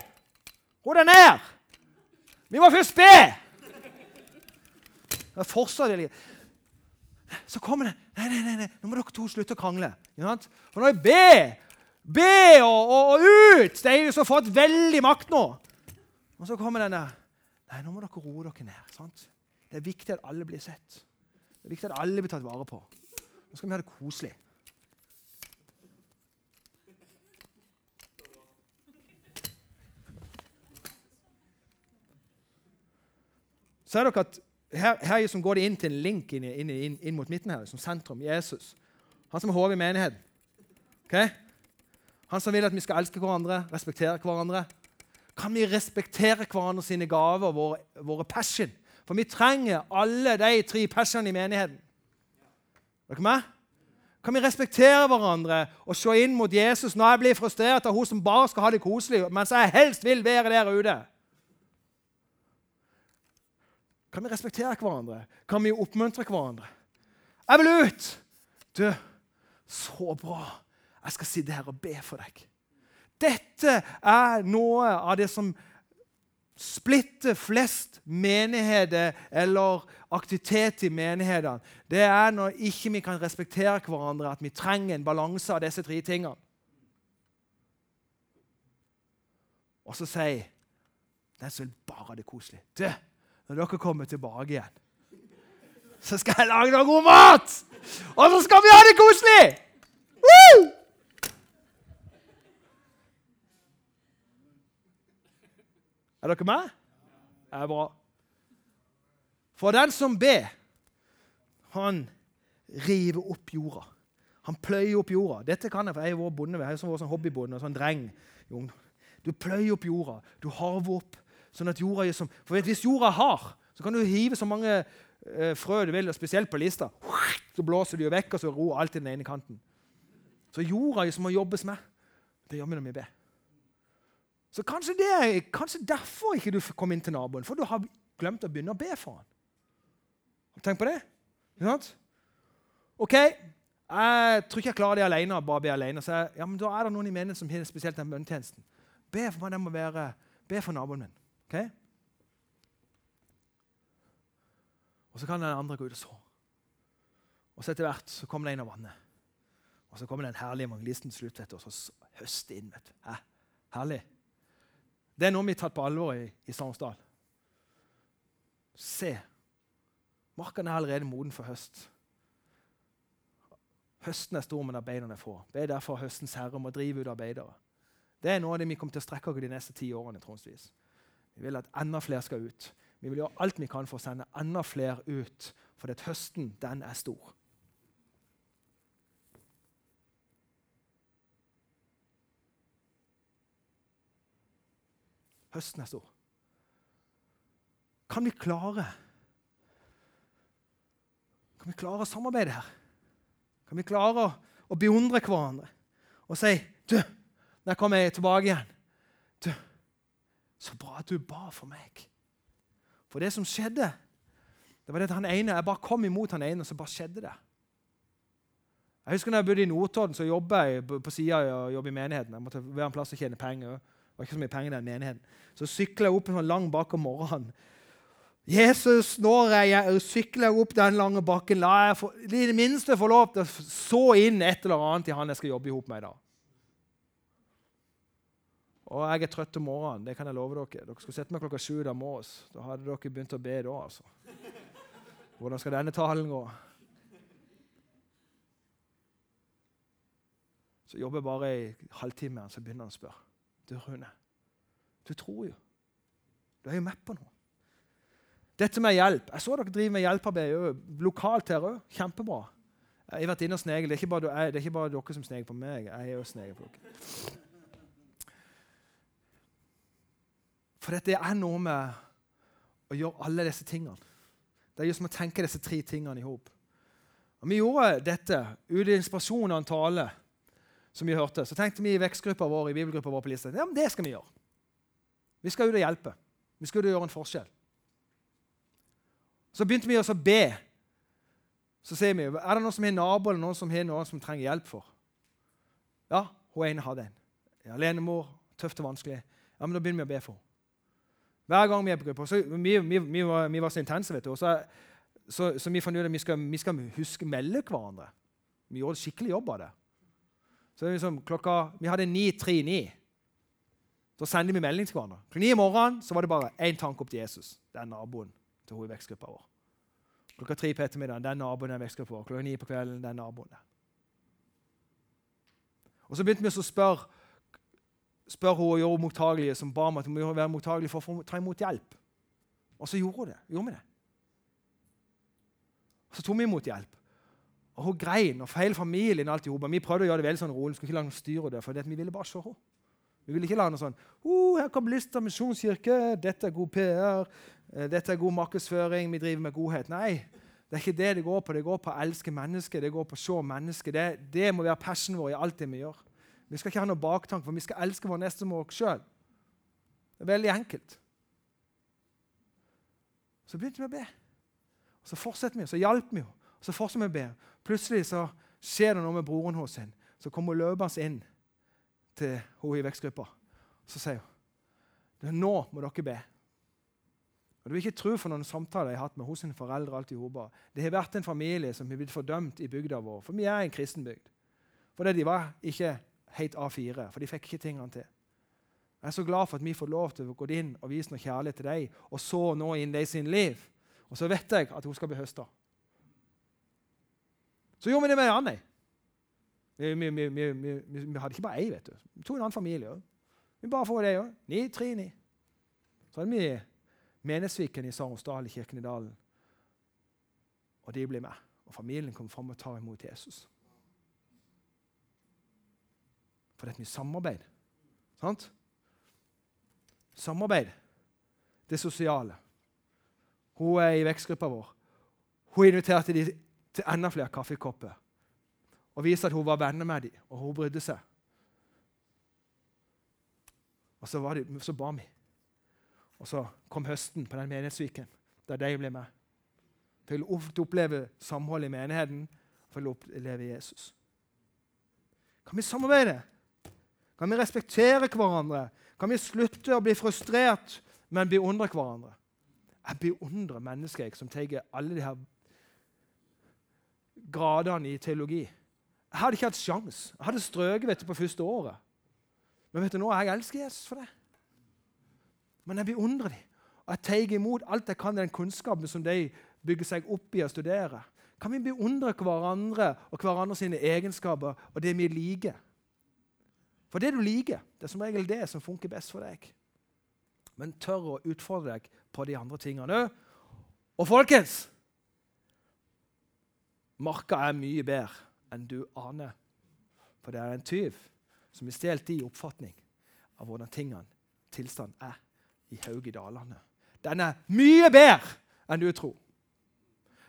Ro deg ned! Vi må først be!' Det fortsatt Så kommer det nei, nei, nei, nei, nå må dere to slutte å krangle. For nå er be, be og, og, og ut! Det er jo så fått veldig makt nå. Og så kommer denne Nei, nå må dere roe dere ned. Sant? Det er viktig at alle blir sett. Det er viktig at alle blir tatt vare på. Nå skal vi ha det koselig. Så er dere at her, her går det inn til en link inn, inn, inn, inn mot midten her, som sentrum. Jesus. Han som er hodet i menigheten. Okay? Han som vil at vi skal elske hverandre, respektere hverandre. Kan vi respektere hverandre sine gaver, våre, våre passion? For vi trenger alle de tre passionene i menigheten. Er dere med? Kan vi respektere hverandre og se inn mot Jesus når jeg blir frustrert av hun som bare skal ha det koselig, mens jeg helst vil være der ute? Kan vi respektere hverandre? Kan vi oppmuntre hverandre? Jeg vil ut! Du, så bra. Jeg skal sitte her og be for deg. Dette er noe av det som splitter flest menigheter eller aktivitet i menighetene. Det er når ikke vi kan respektere hverandre, at vi trenger en balanse av disse tre tingene. Og så sier den som vil bare ha det koselig. Du, når dere kommer tilbake igjen, så skal jeg lage noe god mat! Og så skal vi ha det koselig! Woo! Er dere med? Det er bra. For den som ber, han river opp jorda. Han pløyer opp jorda. Dette kan jeg, for jeg er vår bonde. Jeg er sånn hobbybonde sånn dreng. Du pløyer opp jorda. Du harver opp sånn at jorda som For Hvis jorda er hard, så kan du hive så mange eh, frø du vil, og spesielt på lista. Så blåser du vekk, og så ror alt i den ene kanten. Så jorda som må jobbes med. Det gjør vi når vi ber. Så kanskje det er kanskje derfor ikke du kom inn til naboen, for du har glemt å begynne å be for han. Tenk på det. OK, jeg tror ikke jeg klarer det alene. bare be alene. Så ja, men Da er det noen i menigheten som har spesielt den bønnetjenesten. Be for meg, den må være, be for naboen min. Okay? Og så kan den andre gå ut og så. Og så etter hvert så kommer det inn av vannet. Og så kommer den herlige evangelisten til slutt og så høster inn. vet du. Hæ? Herlig. Det er noe vi har tatt på alvor i, i Sarnsdal. Se. Markene er allerede moden for høst. Høsten er stor, men arbeiderne er få. Be derfor høstens herre om å drive ut arbeidere. Det er noe av det vi kommer til å strekke oss de neste ti årene. tronsvis. Vi vil at enda flere skal ut. Vi vil gjøre alt vi kan for å sende enda flere ut For det høsten, den er stor. Høsten er stor. Kan vi klare Kan vi klare å samarbeide her? Kan vi klare å, å beundre hverandre og si du, når jeg tilbake igjen Så bra at du ba for meg. For det som skjedde, det var det at han ene, jeg bare kom imot han ene, og så bare skjedde det. Jeg husker når jeg bodde i Notodden, så jobba jeg på, sida jobbet i menigheten. Jeg måtte være en plass å tjene penger. Det var ikke så mye penger den menigheten. Så sykla jeg opp en sånn lang bakke om morgenen. Jesus, når jeg sykler opp den lange bakken, la jeg i det minste få lov til å så inn et eller annet i han jeg skal jobbe i hop med i dag. Og jeg er trøtt om morgenen, det kan jeg love dere. Dere skal sette meg klokka sju da oss. Da hadde dere begynt å be da, altså. Hvordan skal denne talen gå? Så jobber jeg bare i halvtime, så begynner han å spørre. Du, Rune, du tror jo. Du er jo med på noe. Dette med hjelp. Jeg så dere driver med hjelpearbeid lokalt her òg. Kjempebra. Jeg har vært inne og snegel. Det, er ikke bare dere som sneger på meg. Jeg er også sneger på dere. For dette er noe med å gjøre alle disse tingene. Det er just med å tenke disse tre tingene i hop. Vi gjorde dette ut av inspirasjon av en tale som vi hørte. Så tenkte vi i vekstgruppa vår i bibelgruppa vår på lista, ja, men det skal vi gjøre. Vi skal ut og hjelpe. Vi skal ut og gjøre en forskjell. Så begynte vi å be. Så sier vi er det noen som har nabo eller noen som har noen som trenger hjelp for. Ja, hun ene hadde en. Alenemor, tøft og vanskelig. Ja, men Da begynner vi å be for henne. Hver gang vi er på gruppa. Så vi, vi, vi, var, vi, var, så intense, vet du. Så, så, så, vi fant ut at vi skal, vi skal huske melde hverandre. Vi gjorde skikkelig jobb av det. Så liksom, klokka, Vi hadde 9.39. Da sendte vi melding til hverandre. Klokka 9 i morgenen så var det bare én tanke opp til Jesus. Det er naboen til hun i vekstgruppa vår. Klokka tre på ettermiddagen den naboen i vekstgruppa vår. Klokka ni på kvelden den naboen. Og så begynte vi å spørre spør hun og gjør henne mottagelig, som ba om at hun må være mottagelig for å ta imot hjelp. Og så gjorde hun det. Gjorde vi det. Og så tok vi imot hjelp. Og Hun grein, og hele familien alt i Vi prøvde å gjøre det veldig sånn rolig. Skulle ikke la noe styre det, for vi ville bare se henne. Vi ville ikke la noe sånn oh, 'Her kommer Lista misjonskirke. Dette er god PR. Eh, dette er god markedsføring. Vi driver med godhet.' Nei, det er ikke det det går på. Det går på å elske mennesker. Det går på å se mennesker. Det, det må være passionen vår i alt det vi gjør. Vi skal ikke ha noe baktanke, for vi skal elske vår neste som oss sjøl. Det er veldig enkelt. Så begynte vi å be. Og Så fortsetter vi, så hjalp vi henne. Så fortsetter vi å be. Plutselig så skjer det noe med broren hos henne. Så kommer hun løpende inn til henne i vekstgruppa. Så sier hun nå må dere be. Og Du vil ikke tro for noen samtaler jeg har hatt med hos sine foreldre. alt i hoba. Det har vært en familie som har blitt fordømt i bygda vår. For vi er en kristen bygd. Fordi de var ikke helt A4, for de fikk ikke tingene til. Jeg er så glad for at vi får lov til å gå inn og vise noe kjærlighet til deg, og så nå inn i sin liv. Og så vet jeg at hun skal bli høsta. Så gjorde vi det med en annen. Vi, vi, vi, vi, hadde ikke bare ei, vet du. Vi tok en annen familie òg. Vi bare får det òg. 939. Så hadde vi Menesviken i Saronsdal, i Kirken i Dalen. Og de ble med. Og familien kom fram og tar imot Jesus. For det et mye samarbeid. Sant? Samarbeid. Det sosiale. Hun er i vekstgruppa vår. Hun inviterte de til enda flere kaffekopper og viste at hun var venner med dem, og hun brydde seg. Og så, var de, så ba vi. Og så kom høsten på den menighetsviken der de ble med. Fikk oppleve samholdet i menigheten for å oppleve Jesus. Kan vi samarbeide? Kan vi respektere hverandre? Kan vi slutte å bli frustrert, men beundre hverandre? Jeg beundrer mennesker jeg, som tar alle de her gradene i teologi. Jeg hadde ikke hatt sjans. Jeg hadde strøket på første året. Men vet du nå, jeg elsker Jesus for det. Men jeg beundrer dem. Og jeg tar imot alt jeg kan i den kunnskapen som de bygger seg opp i å studere. Kan vi beundre hverandre og hverandres egenskaper og det vi liker? For det du liker, det er som regel det som funker best for deg. Men tør å utfordre deg på de andre tingene òg. Og folkens, Marka er mye bedre enn du aner. For det er en tyv som har stjålet din oppfatning av hvordan tingene, tilstanden, er i Haug i Dalane. Den er mye bedre enn du tror.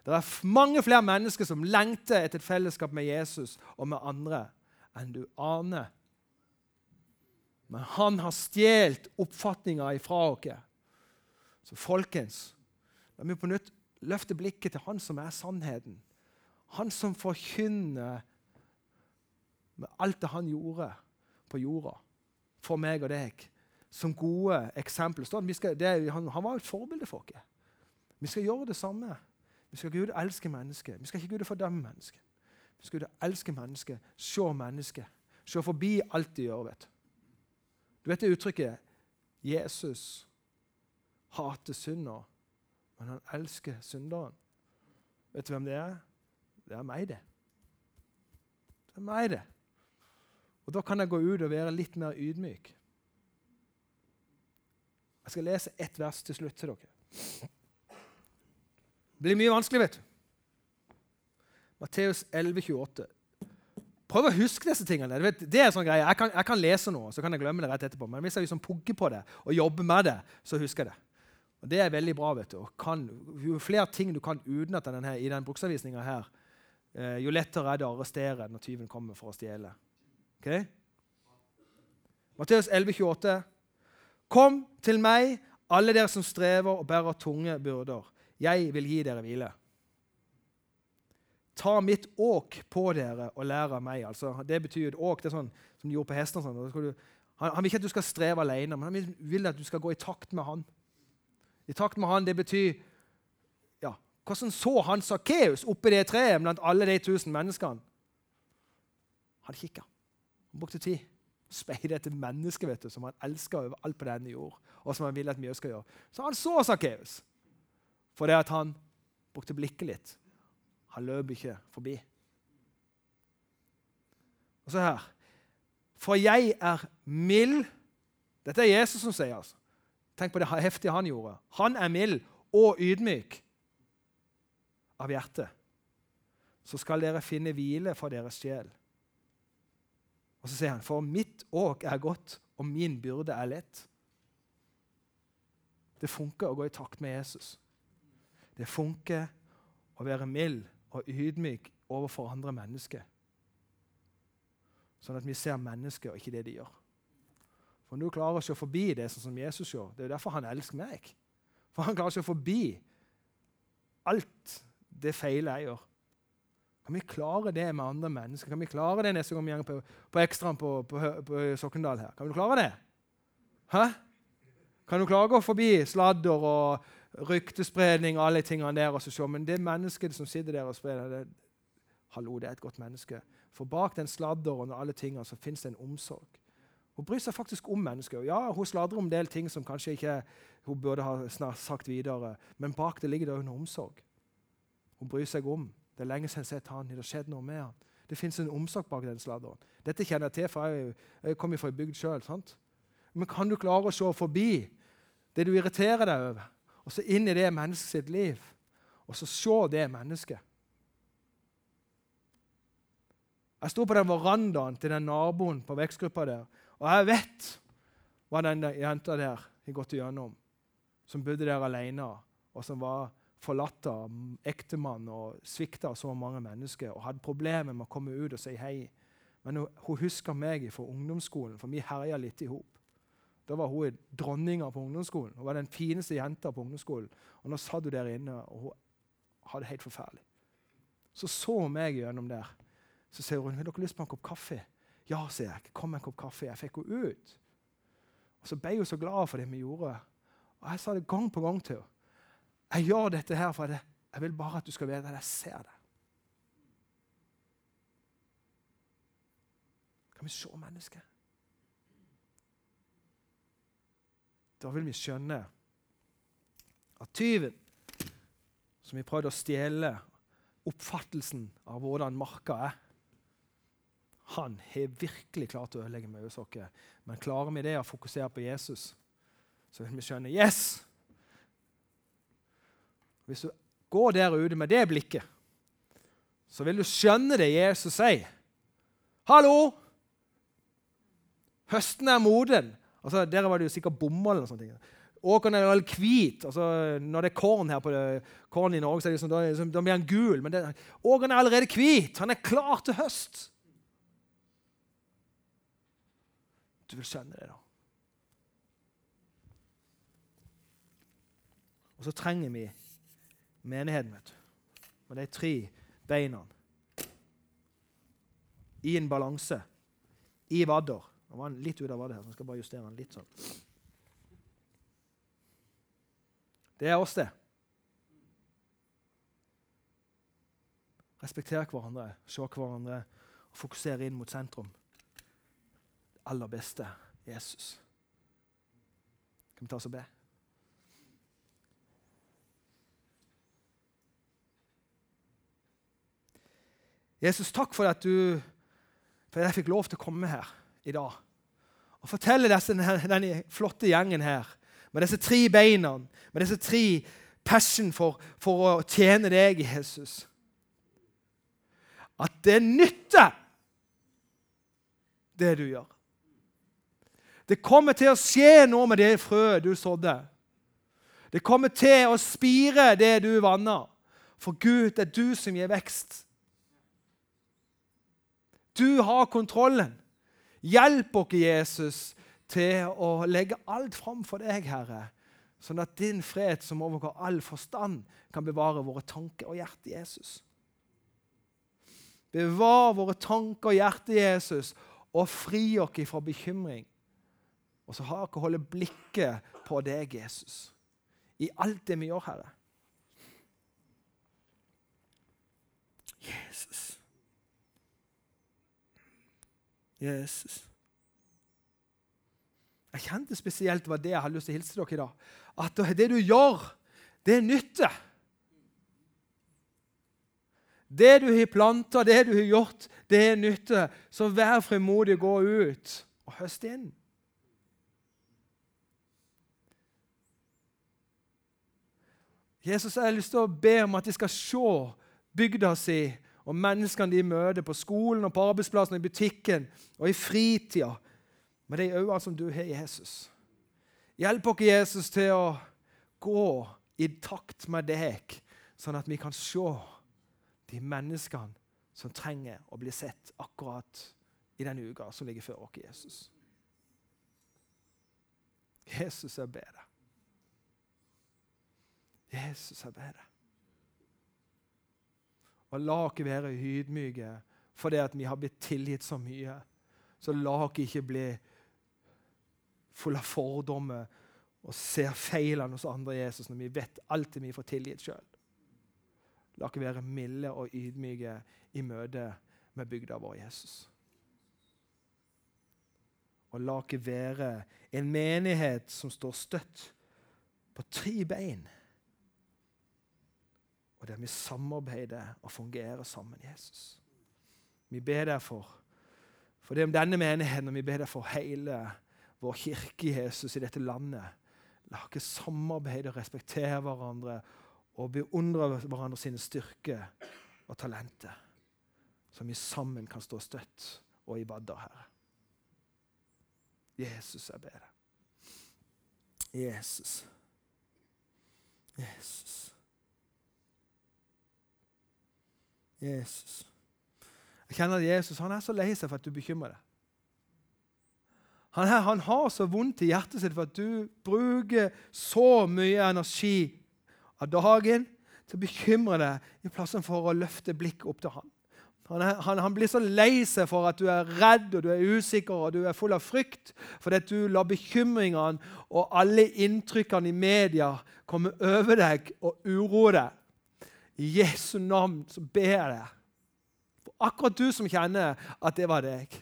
Det er mange flere mennesker som lengter etter et fellesskap med Jesus og med andre enn du aner. Men han har stjålet oppfatninga ifra oss. Så folkens, la meg på nytt løfte blikket til han som er sannheten. Han som forkynner med alt det han gjorde på jorda for meg og deg, som gode eksempler. Skal, det, han, han, var et forbilde for oss. Vi skal gjøre det samme. Vi skal Gud elske mennesket. Vi skal ikke Gud fordømme mennesket. Vi skal Gud elske mennesket, se mennesket. Se forbi alt de gjør. vet Du Du vet det uttrykket 'Jesus hater synder, men han elsker synderen'. Vet du hvem det er? Det er meg, det. Det er meg, det. Og Da kan jeg gå ut og være litt mer ydmyk. Jeg skal lese ett vers til slutt til dere. Det blir mye vanskelig, vet du. Matteus 11, 28. Prøv å huske disse tingene. Vet, det er en sånn greie. Jeg kan, jeg kan, lese noe, så kan jeg glemme det rett etterpå. Men hvis jeg liksom pugger på det og jobber med det, så husker jeg det. Og Det er veldig bra. vet du. Kan, jo flere ting du kan utenat i den bruksanvisninga her, eh, jo lettere er det å arrestere når tyven kommer for å stjele. Okay? Matteus 11, 28. Kom til meg, alle dere som strever og bærer tunge byrder. Jeg vil gi dere hvile. Ta mitt åk på dere og lær av meg. Altså, det betyr et åk. Det er sånn som de gjorde på hestene. Sånn. Han, han, vil ikke at du skal streve alene, men han vil at du skal gå i takt med han. I takt med han, det betyr ja, Hvordan så han Sakkeus oppi det treet blant alle de tusen menneskene? Han kikka. Han brukte tid. Speide etter mennesker vet du, som han elsker overalt på denne jord, og som han vil at vi skal gjøre. Så han så Sakkeus. For det at han brukte blikket litt. Han løp ikke forbi. Og så her For jeg er mild Dette er Jesus som sier. altså. Tenk på det heftige han gjorde. Han er mild og ydmyk av hjerte. Så skal dere finne hvile for deres sjel. Og så sier han, for mitt åk er godt, og min byrde er lett. Det funker å gå i takt med Jesus. Det funker å være mild og ydmyk overfor andre mennesker. Sånn at vi ser mennesket og ikke det de gjør. For når du klarer å se forbi det sånn som Jesus gjør, det er jo derfor han elsker meg. For han klarer å se forbi alt det feile jeg gjør. Kan vi klare det med andre mennesker? Kan vi klare det neste gang vi går på, på ekstraen på, på, på Sokndal her? Kan du klare det? Hæ? Kan du klare å gå forbi sladder og ryktespredning og alle tingene der. Og så, men det mennesket som sitter der og sprer det, hallo, det er et godt menneske. For bak den sladderen og alle tingene så fins det en omsorg. Hun bryr seg faktisk om mennesker. Ja, Hun sladrer om en del ting som kanskje ikke hun burde ha sagt videre, men bak det ligger det en omsorg. Hun bryr seg om. Det er lenge siden jeg har sett han. Det har skjedd noe med han. Det fins en omsorg bak den sladderen. Dette kjenner jeg til, for jeg, jeg kommer fra ei bygd sjøl. Men kan du klare å se forbi det du irriterer deg over? Og så inn i det menneskets liv, og så se det mennesket. Jeg sto på den verandaen til den naboen på vekstgruppa der, og jeg vet hva den jenta der har gått igjennom, som bodde der alene, og som var forlatt av ektemann og svikta så mange mennesker og hadde problemer med å komme ut og si hei. Men hun, hun husker meg fra ungdomsskolen, for vi herja litt i hop. Da var hun dronninga på ungdomsskolen. Hun var den fineste jenta på ungdomsskolen. Og nå satt hun der inne, og hun hadde det helt forferdelig. Så så hun meg gjennom der. Så sier hun vil dere lyst på en kopp kaffe. Ja, sier jeg. Kom en kopp kaffe. Jeg fikk henne ut. Og Så ble hun så glad for det vi gjorde. Og Jeg sa det gang på gang til henne. Jeg gjør dette her for det. Jeg vil bare at du skal vite at jeg ser det. Kan vi se mennesket? Da vil vi skjønne at tyven, som har prøvd å stjele oppfattelsen av hvordan marka er Han har virkelig klart å ødelegge med oss. Men klarer vi det å fokusere på Jesus, så vil vi skjønne Yes! Hvis du går der ute med det blikket, så vil du skjønne det Jesus sier. Hallo! Høsten er moden. Altså, Der var det jo sikkert bomull. eller sånne ting. Åkeren er veldig hvit. Altså, når det er korn her på det, korn i Norge, så er det liksom, da, liksom, da blir han gul. Men åkeren er allerede hvit. Han er klar til høst. Du vil skjønne det, da. Og så trenger vi menigheten, vet du. Og de tre beina. I en balanse. I vadder. Nå var han litt ute av vadet her, så jeg skal bare justere den litt sånn. Det er oss, det. Respektere hverandre, se hverandre og fokusere inn mot sentrum. Det aller beste Jesus. Kan vi ta oss og be? Jesus, takk for at du for jeg fikk lov til å komme her i dag og fortelle disse, denne flotte gjengen her, med disse tre beina, med disse tre passion for, for å tjene deg, Jesus, at det nytter, det du gjør. Det kommer til å skje noe med det frøet du sådde. Det kommer til å spire det du vanner. For Gud, det er du som gir vekst. Du har kontrollen. Hjelp oss, Jesus, til å legge alt fram for deg, Herre, sånn at din fred, som overgår all forstand, kan bevare våre tanker og hjerte, Jesus. Bevar våre tanker og hjerte, Jesus, og fri oss fra bekymring. Og så har dere holde blikket på deg, Jesus, i alt det vi gjør, Herre. Jesus. Jesus. Jeg kjente spesielt var det jeg hadde lyst til å hilse dere i dag. At det du gjør, det nytter. Det du har planta, det du har gjort, det nytter. Så vær frimodig, gå ut og høst inn. Jesus jeg har lyst til å be om at de skal se bygda si og menneskene de møter på skolen og på arbeidsplassen, i butikken og i fritida, med de øynene som du har, Jesus. Hjelp oss, Jesus, til å gå i takt med deg, sånn at vi kan se de menneskene som trenger å bli sett akkurat i den uka som ligger før oss, Jesus. Jesus, ber deg. Jesus, ber deg. Og la oss være ydmyke fordi at vi har blitt tilgitt så mye. Så la oss ikke bli full av fordommer og ser feilene hos andre Jesus når vi vet alt vi får tilgitt sjøl. La oss være milde og ydmyke i møte med bygda vår, Jesus. Og la oss være en menighet som står støtt på tre bein og der vi samarbeider og fungerer sammen, Jesus. Vi ber deg for, for det om denne menigheten, og vi ber deg for hele vår kirke, Jesus, i dette landet. La oss samarbeide og respektere hverandre og beundre hverandre sine styrker og talenter. Så vi sammen kan stå støtt og i badder, Herre. Jesus, jeg ber deg. Jesus. Jesus. Jesus. Jeg kjenner at Jesus han er så lei seg for at du bekymrer deg. Han, her, han har så vondt i hjertet sitt for at du bruker så mye energi av dagen til å bekymre deg i plassen for å løfte blikket opp til han. Han, han, han, blir så lei seg for at du er redd og du er usikker og du er full av frykt fordi at du lar bekymringene og alle inntrykkene i media komme over deg og uroe deg. I Jesu navn så ber jeg deg, for akkurat du som kjenner at det var deg,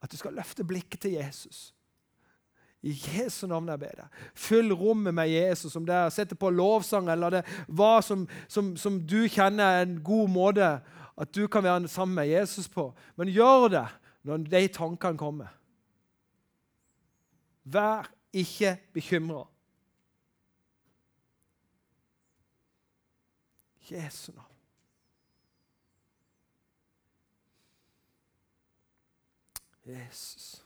at du skal løfte blikket til Jesus. I Jesu navn jeg ber deg. Fyll rommet med Jesus, om det er sette på lovsang eller det hva som, som, som, du kjenner er en god måte at du kan være sammen med Jesus på. Men gjør det når de tankene kommer. Vær ikke bekymra. Jesu navn. Jesus.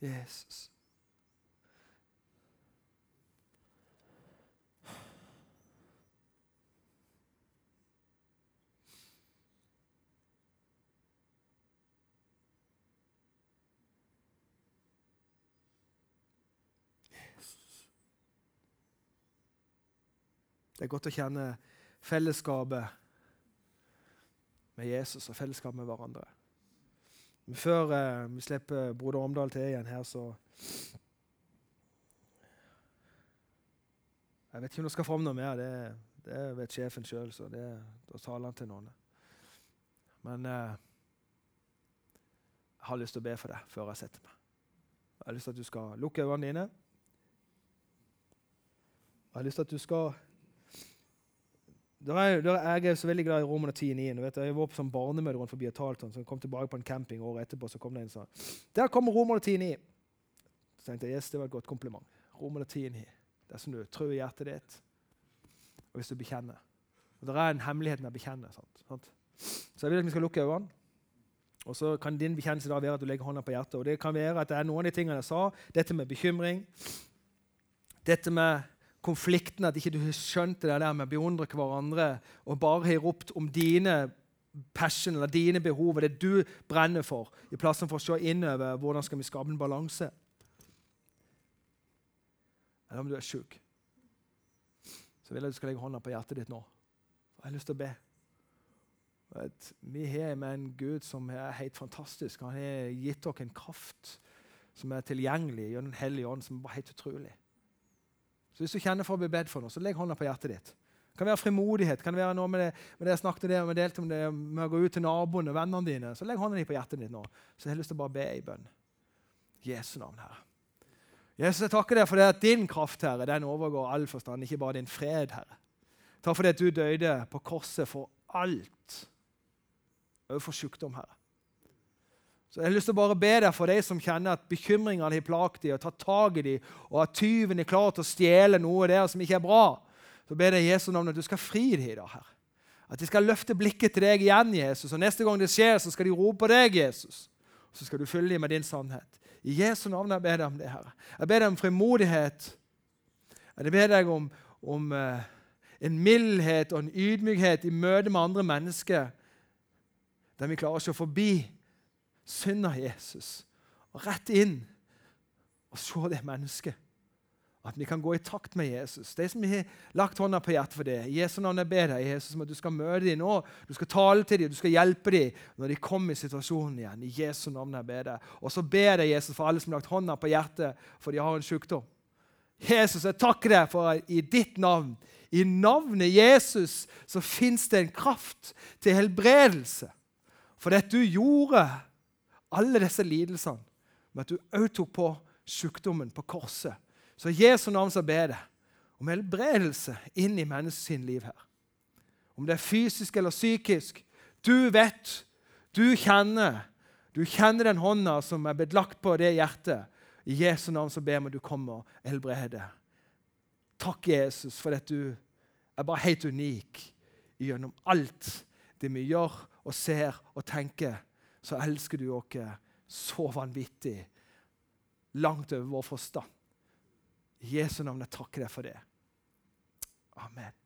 Jesus. Det er godt å kjenne fellesskapet med Jesus og fellesskap med hverandre. Men før eh, vi slipper Broder Omdal til igjen her, så Jeg vet ikke om det skal fram noe mer. Det, det vet sjefen sjøl, så da taler han til noen. Men eh, jeg har lyst til å be for deg før jeg setter meg. Jeg har lyst til at du skal lukke øynene dine. Jeg har lyst til at du skal der er, der er jeg er så veldig glad i Romerne 10.9. Jeg var på sånn barnemøte rundt forbi og talte så jeg kom tilbake på en camping året etterpå. så kom det en sånn. Der kommer Romerne 10.9. Så tenkte jeg yes, det var et godt kompliment. Romerne 10.9. Det er som du tror i hjertet ditt, og hvis du bekjenner. Og Det er en hemmelighet med å bekjenne. Sant? Sant? Så jeg vil at vi skal lukke øynene. Og så kan din bekjennelse da være at du legger hånda på hjertet. Og det kan være at det er noen av de tingene jeg sa. Dette med bekymring. Dette med konflikten, at ikke du har skjønt det der med å beundre hverandre og bare har ropt om dine passion eller dine behov og det du brenner for, i plassen for å se innover hvordan skal vi skape en balanse. Eller om du er sjuk, så vil jeg at du skal legge hånda på hjertet ditt nå. Jeg har lyst til å be. Vi har med en Gud som er helt fantastisk. Han har gitt dere en kraft som er tilgjengelig gjennom Den hellige ånd, som er helt utrolig. Så Hvis du kjenner for å bli bedt for noe, så legg hånda på hjertet ditt. Det kan være frimodighet. kan være noe med det, med det jeg snakket om, det, om det, med å gå ut til naboene og vennene dine. Så legg hånda di på hjertet ditt nå. Så jeg har lyst til å bare be i bønn. Jesu navn, Herre. Jesus, jeg takker deg for det at din kraft Herre, den overgår all forstand, ikke bare din fred. Herre. Takk for det at du døde på korset for alt, også for sykdom, Herre. Så Jeg har lyst til å bare be deg for de som kjenner at bekymringene har plaget dem, og tatt tak i dem, og at tyven er klar til å stjele noe der som ikke er bra. Så ber jeg Jesu navn at du skal fri dem i dag. her. At de skal løfte blikket til deg igjen, Jesus. Og neste gang det skjer, så skal de rope på deg, Jesus. Så skal du fylle dem med din sannhet. I Jesu navn jeg ber deg om det, Herre. Jeg ber deg om frimodighet. Jeg ber deg om, om uh, en mildhet og en ydmykhet i møte med andre mennesker, der vi klarer å se forbi synd av Jesus og rett inn og se det mennesket. At vi kan gå i takt med Jesus. De som har lagt hånda på hjertet for det, i Jesu navn jeg ber deg, Jesus, om at du skal møte dem nå. Du skal tale til dem, du skal hjelpe dem når de kommer i situasjonen igjen. I Jesu navn jeg ber deg. Og så ber jeg Jesus for alle som har lagt hånda på hjertet for de har en sykdom. Jesus, jeg takker deg for i ditt navn, i navnet Jesus, så fins det en kraft til helbredelse. For det du gjorde alle disse lidelsene med at du òg tok på sykdommen på korset. Så i Jesu navn så ber jeg om helbredelse inn i menneskets liv her. Om det er fysisk eller psykisk. Du vet, du kjenner. Du kjenner den hånda som er blitt lagt på det hjertet. I Jesu navn så ber vi at du kommer og helbreder. Takk, Jesus, for at du er bare helt unik gjennom alt det vi gjør og ser og tenker så elsker du oss så vanvittig. Langt over vår forstand. I Jesu navn jeg takker deg for det. Amen.